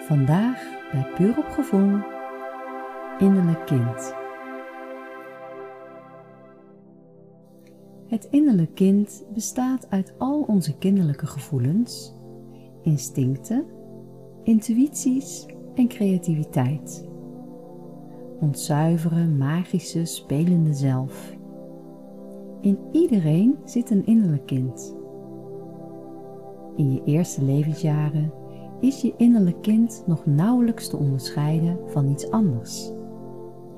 Vandaag bij Puur op Gevoel, innerlijk kind. Het innerlijk kind bestaat uit al onze kinderlijke gevoelens, instincten, intuïties en creativiteit. Ons zuivere, magische, spelende zelf. In iedereen zit een innerlijk kind. In je eerste levensjaren is je innerlijk kind nog nauwelijks te onderscheiden van iets anders.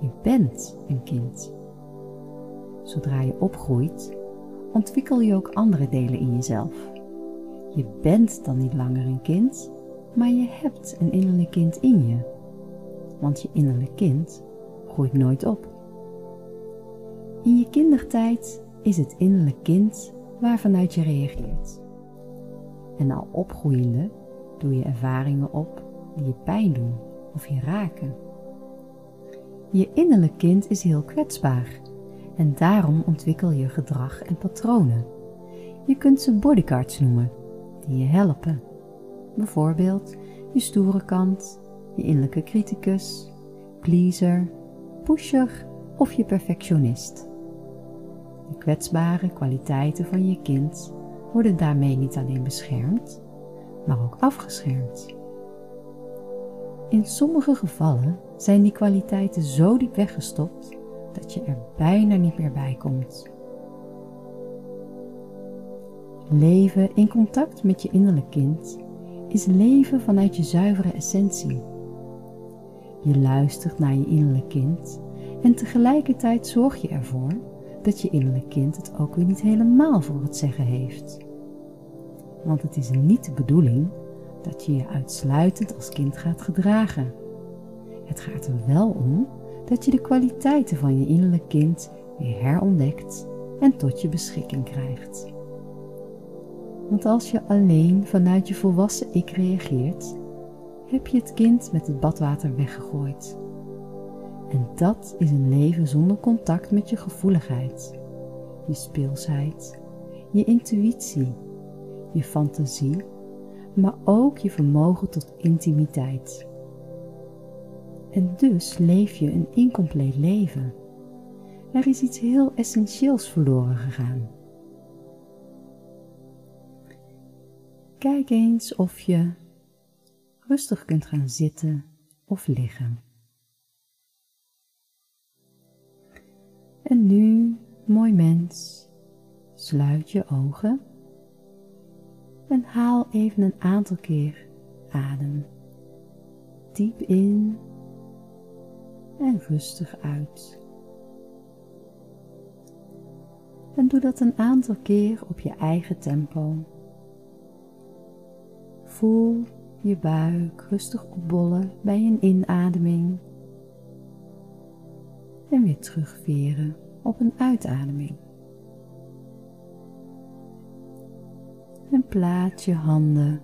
Je bent een kind. Zodra je opgroeit, ontwikkel je ook andere delen in jezelf. Je bent dan niet langer een kind, maar je hebt een innerlijk kind in je. Want je innerlijk kind groeit nooit op. In je kindertijd is het innerlijk kind waarvanuit je reageert. En al opgroeiende doe je ervaringen op die je pijn doen of je raken. Je innerlijk kind is heel kwetsbaar en daarom ontwikkel je gedrag en patronen. Je kunt ze bodyguards noemen, die je helpen. Bijvoorbeeld je stoere kant, je innerlijke criticus, pleaser, pusher of je perfectionist. De kwetsbare kwaliteiten van je kind worden daarmee niet alleen beschermd, maar ook afgeschermd. In sommige gevallen zijn die kwaliteiten zo diep weggestopt dat je er bijna niet meer bij komt. Leven in contact met je innerlijk kind is leven vanuit je zuivere essentie. Je luistert naar je innerlijk kind en tegelijkertijd zorg je ervoor dat je innerlijk kind het ook weer niet helemaal voor het zeggen heeft. Want het is niet de bedoeling dat je je uitsluitend als kind gaat gedragen. Het gaat er wel om dat je de kwaliteiten van je innerlijk kind weer herontdekt en tot je beschikking krijgt. Want als je alleen vanuit je volwassen ik reageert, heb je het kind met het badwater weggegooid. En dat is een leven zonder contact met je gevoeligheid, je speelsheid, je intuïtie, je fantasie, maar ook je vermogen tot intimiteit. En dus leef je een incompleet leven. Er is iets heel essentieels verloren gegaan. Kijk eens of je rustig kunt gaan zitten of liggen. En nu, mooi mens, sluit je ogen en haal even een aantal keer adem. Diep in en rustig uit. En doe dat een aantal keer op je eigen tempo. Voel je buik rustig opbollen bij een inademing en weer terugveren op een uitademing. Plaats je handen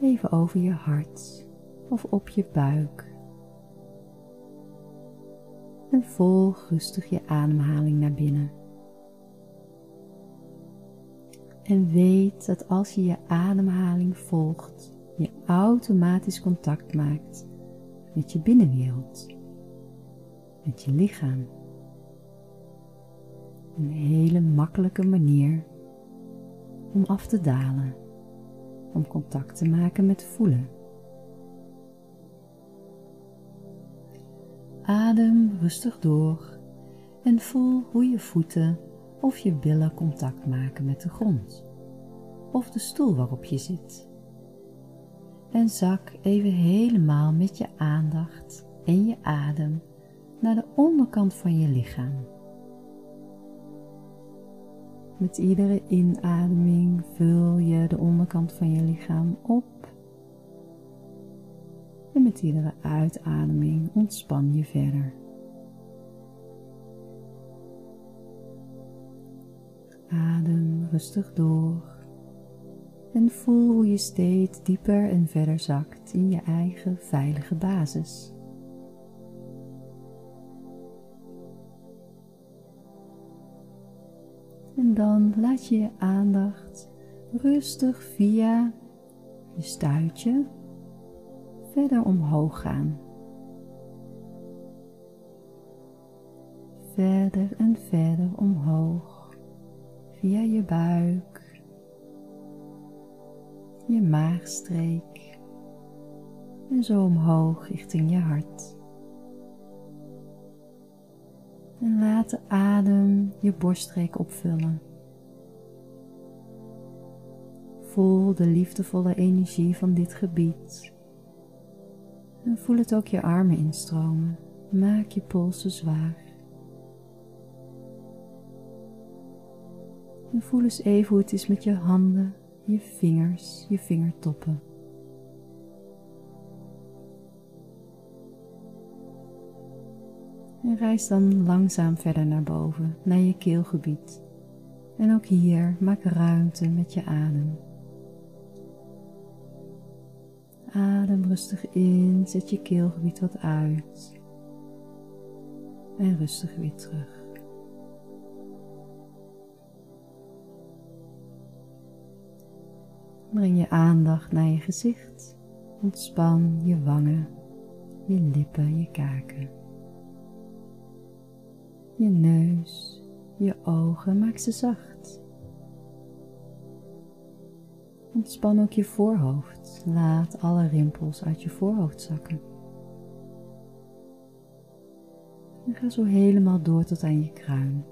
even over je hart of op je buik. En volg rustig je ademhaling naar binnen. En weet dat als je je ademhaling volgt, je automatisch contact maakt met je binnenwereld, met je lichaam. Een hele makkelijke manier om af te dalen, om contact te maken met voelen. Adem rustig door en voel hoe je voeten of je billen contact maken met de grond of de stoel waarop je zit. En zak even helemaal met je aandacht en je adem naar de onderkant van je lichaam. Met iedere inademing vul je de onderkant van je lichaam op. En met iedere uitademing ontspan je verder. Adem rustig door en voel hoe je steeds dieper en verder zakt in je eigen veilige basis. En dan laat je je aandacht rustig via je stuitje verder omhoog gaan. Verder en verder omhoog via je buik, je maagstreek en zo omhoog richting je hart. En laat de adem je borststreek opvullen. Voel de liefdevolle energie van dit gebied. En voel het ook je armen instromen. Maak je polsen zwaar. En voel eens even hoe het is met je handen, je vingers, je vingertoppen. En reis dan langzaam verder naar boven, naar je keelgebied. En ook hier maak ruimte met je adem. Adem rustig in, zet je keelgebied wat uit. En rustig weer terug. Breng je aandacht naar je gezicht. Ontspan je wangen, je lippen, je kaken. Je neus, je ogen, maak ze zacht. Ontspan ook je voorhoofd. Laat alle rimpels uit je voorhoofd zakken. En ga zo helemaal door tot aan je kruin.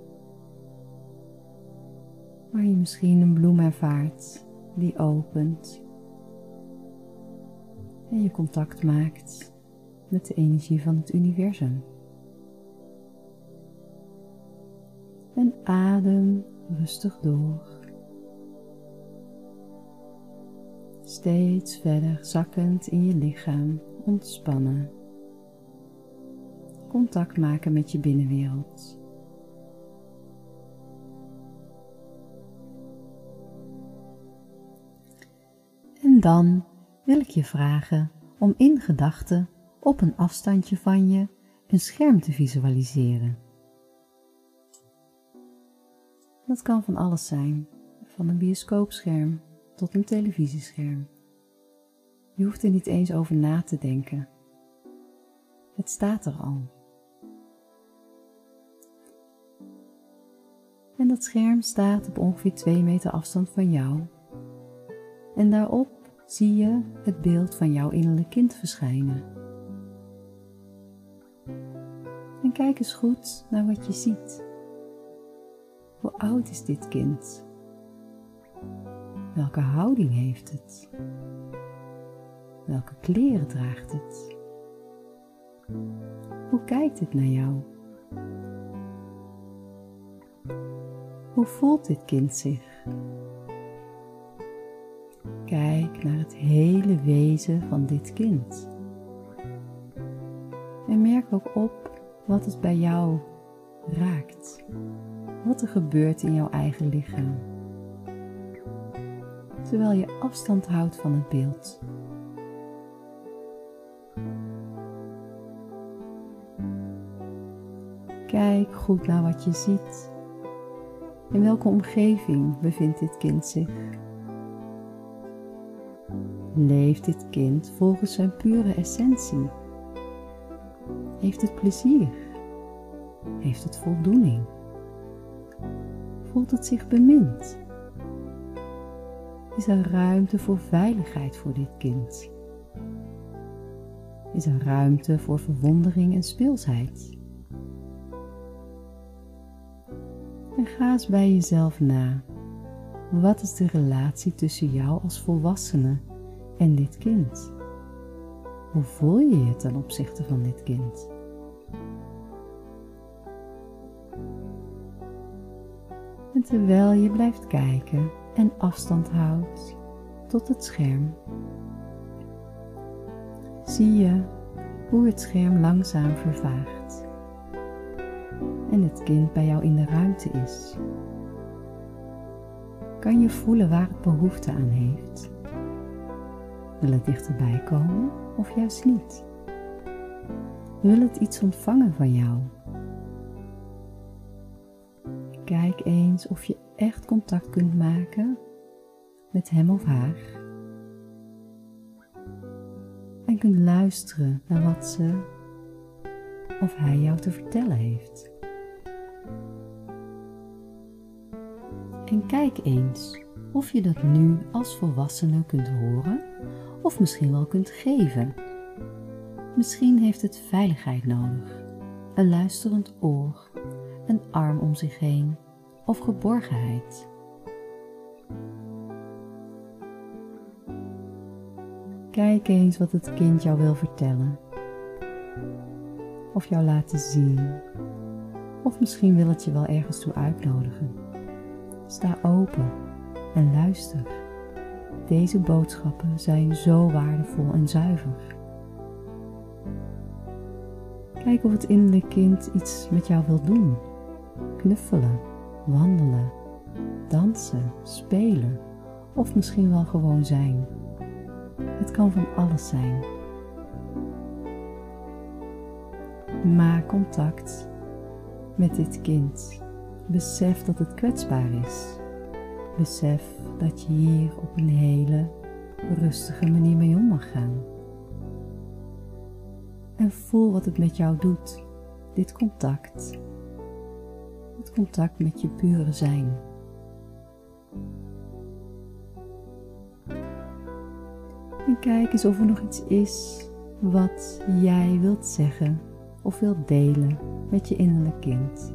Waar je misschien een bloem ervaart die opent. En je contact maakt met de energie van het universum. En adem rustig door. Steeds verder zakkend in je lichaam, ontspannen. Contact maken met je binnenwereld. En dan wil ik je vragen om in gedachten op een afstandje van je een scherm te visualiseren. Dat kan van alles zijn, van een bioscoopscherm tot een televisiescherm. Je hoeft er niet eens over na te denken. Het staat er al. En dat scherm staat op ongeveer 2 meter afstand van jou. En daarop zie je het beeld van jouw innerlijk kind verschijnen. En kijk eens goed naar wat je ziet. Hoe oud is dit kind? Welke houding heeft het? Welke kleren draagt het? Hoe kijkt het naar jou? Hoe voelt dit kind zich? Kijk naar het hele wezen van dit kind. En merk ook op wat het bij jou raakt. Wat er gebeurt in jouw eigen lichaam terwijl je afstand houdt van het beeld. Kijk goed naar wat je ziet. In welke omgeving bevindt dit kind zich? Leeft dit kind volgens zijn pure essentie? Heeft het plezier? Heeft het voldoening? Voelt het zich bemind? Is er ruimte voor veiligheid voor dit kind? Is er ruimte voor verwondering en speelsheid? En ga eens bij jezelf na. Wat is de relatie tussen jou als volwassene en dit kind? Hoe voel je je ten opzichte van dit kind? Terwijl je blijft kijken, en afstand houdt tot het scherm. Zie je hoe het scherm langzaam vervaagt en het kind bij jou in de ruimte is. Kan je voelen waar het behoefte aan heeft? Wil het dichterbij komen of juist niet? Wil het iets ontvangen van jou? Kijk eens of je echt contact kunt maken met hem of haar. En kunt luisteren naar wat ze of hij jou te vertellen heeft. En kijk eens of je dat nu als volwassene kunt horen of misschien wel kunt geven. Misschien heeft het veiligheid nodig, een luisterend oor, een arm om zich heen of geborgenheid. Kijk eens wat het kind jou wil vertellen. Of jou laten zien. Of misschien wil het je wel ergens toe uitnodigen. Sta open en luister. Deze boodschappen zijn zo waardevol en zuiver. Kijk of het innerlijke kind iets met jou wil doen. Knuffelen, wandelen, dansen, spelen of misschien wel gewoon zijn. Het kan van alles zijn. Maak contact met dit kind. Besef dat het kwetsbaar is. Besef dat je hier op een hele rustige manier mee om mag gaan. En voel wat het met jou doet, dit contact. Contact met je pure zijn. En kijk eens of er nog iets is wat jij wilt zeggen of wilt delen met je innerlijk kind.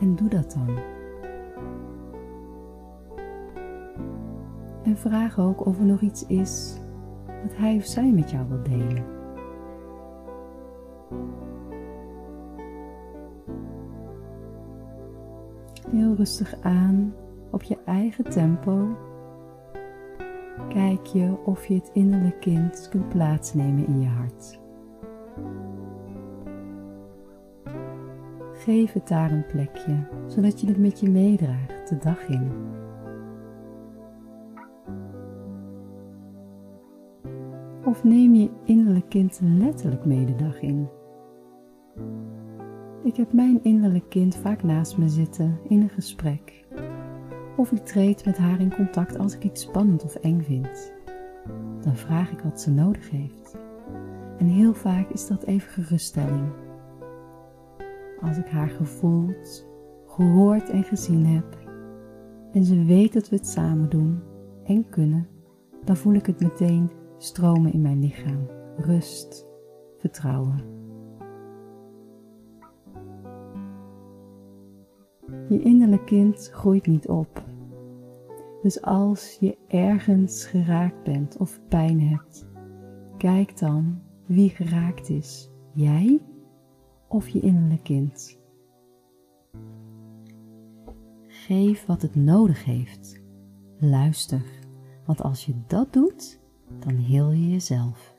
En doe dat dan. En vraag ook of er nog iets is wat hij of zij met jou wil delen. Heel rustig aan op je eigen tempo kijk je of je het innerlijke kind kunt plaatsnemen in je hart. Geef het daar een plekje, zodat je het met je meedraagt de dag in. Of neem je innerlijk kind letterlijk mee de dag in. Ik heb mijn innerlijk kind vaak naast me zitten in een gesprek of ik treed met haar in contact als ik iets spannend of eng vind. Dan vraag ik wat ze nodig heeft. En heel vaak is dat even geruststelling. Als ik haar gevoeld, gehoord en gezien heb en ze weet dat we het samen doen en kunnen, dan voel ik het meteen stromen in mijn lichaam. Rust, vertrouwen. Je innerlijk kind groeit niet op. Dus als je ergens geraakt bent of pijn hebt, kijk dan wie geraakt is. Jij of je innerlijk kind? Geef wat het nodig heeft. Luister, want als je dat doet, dan heel je jezelf.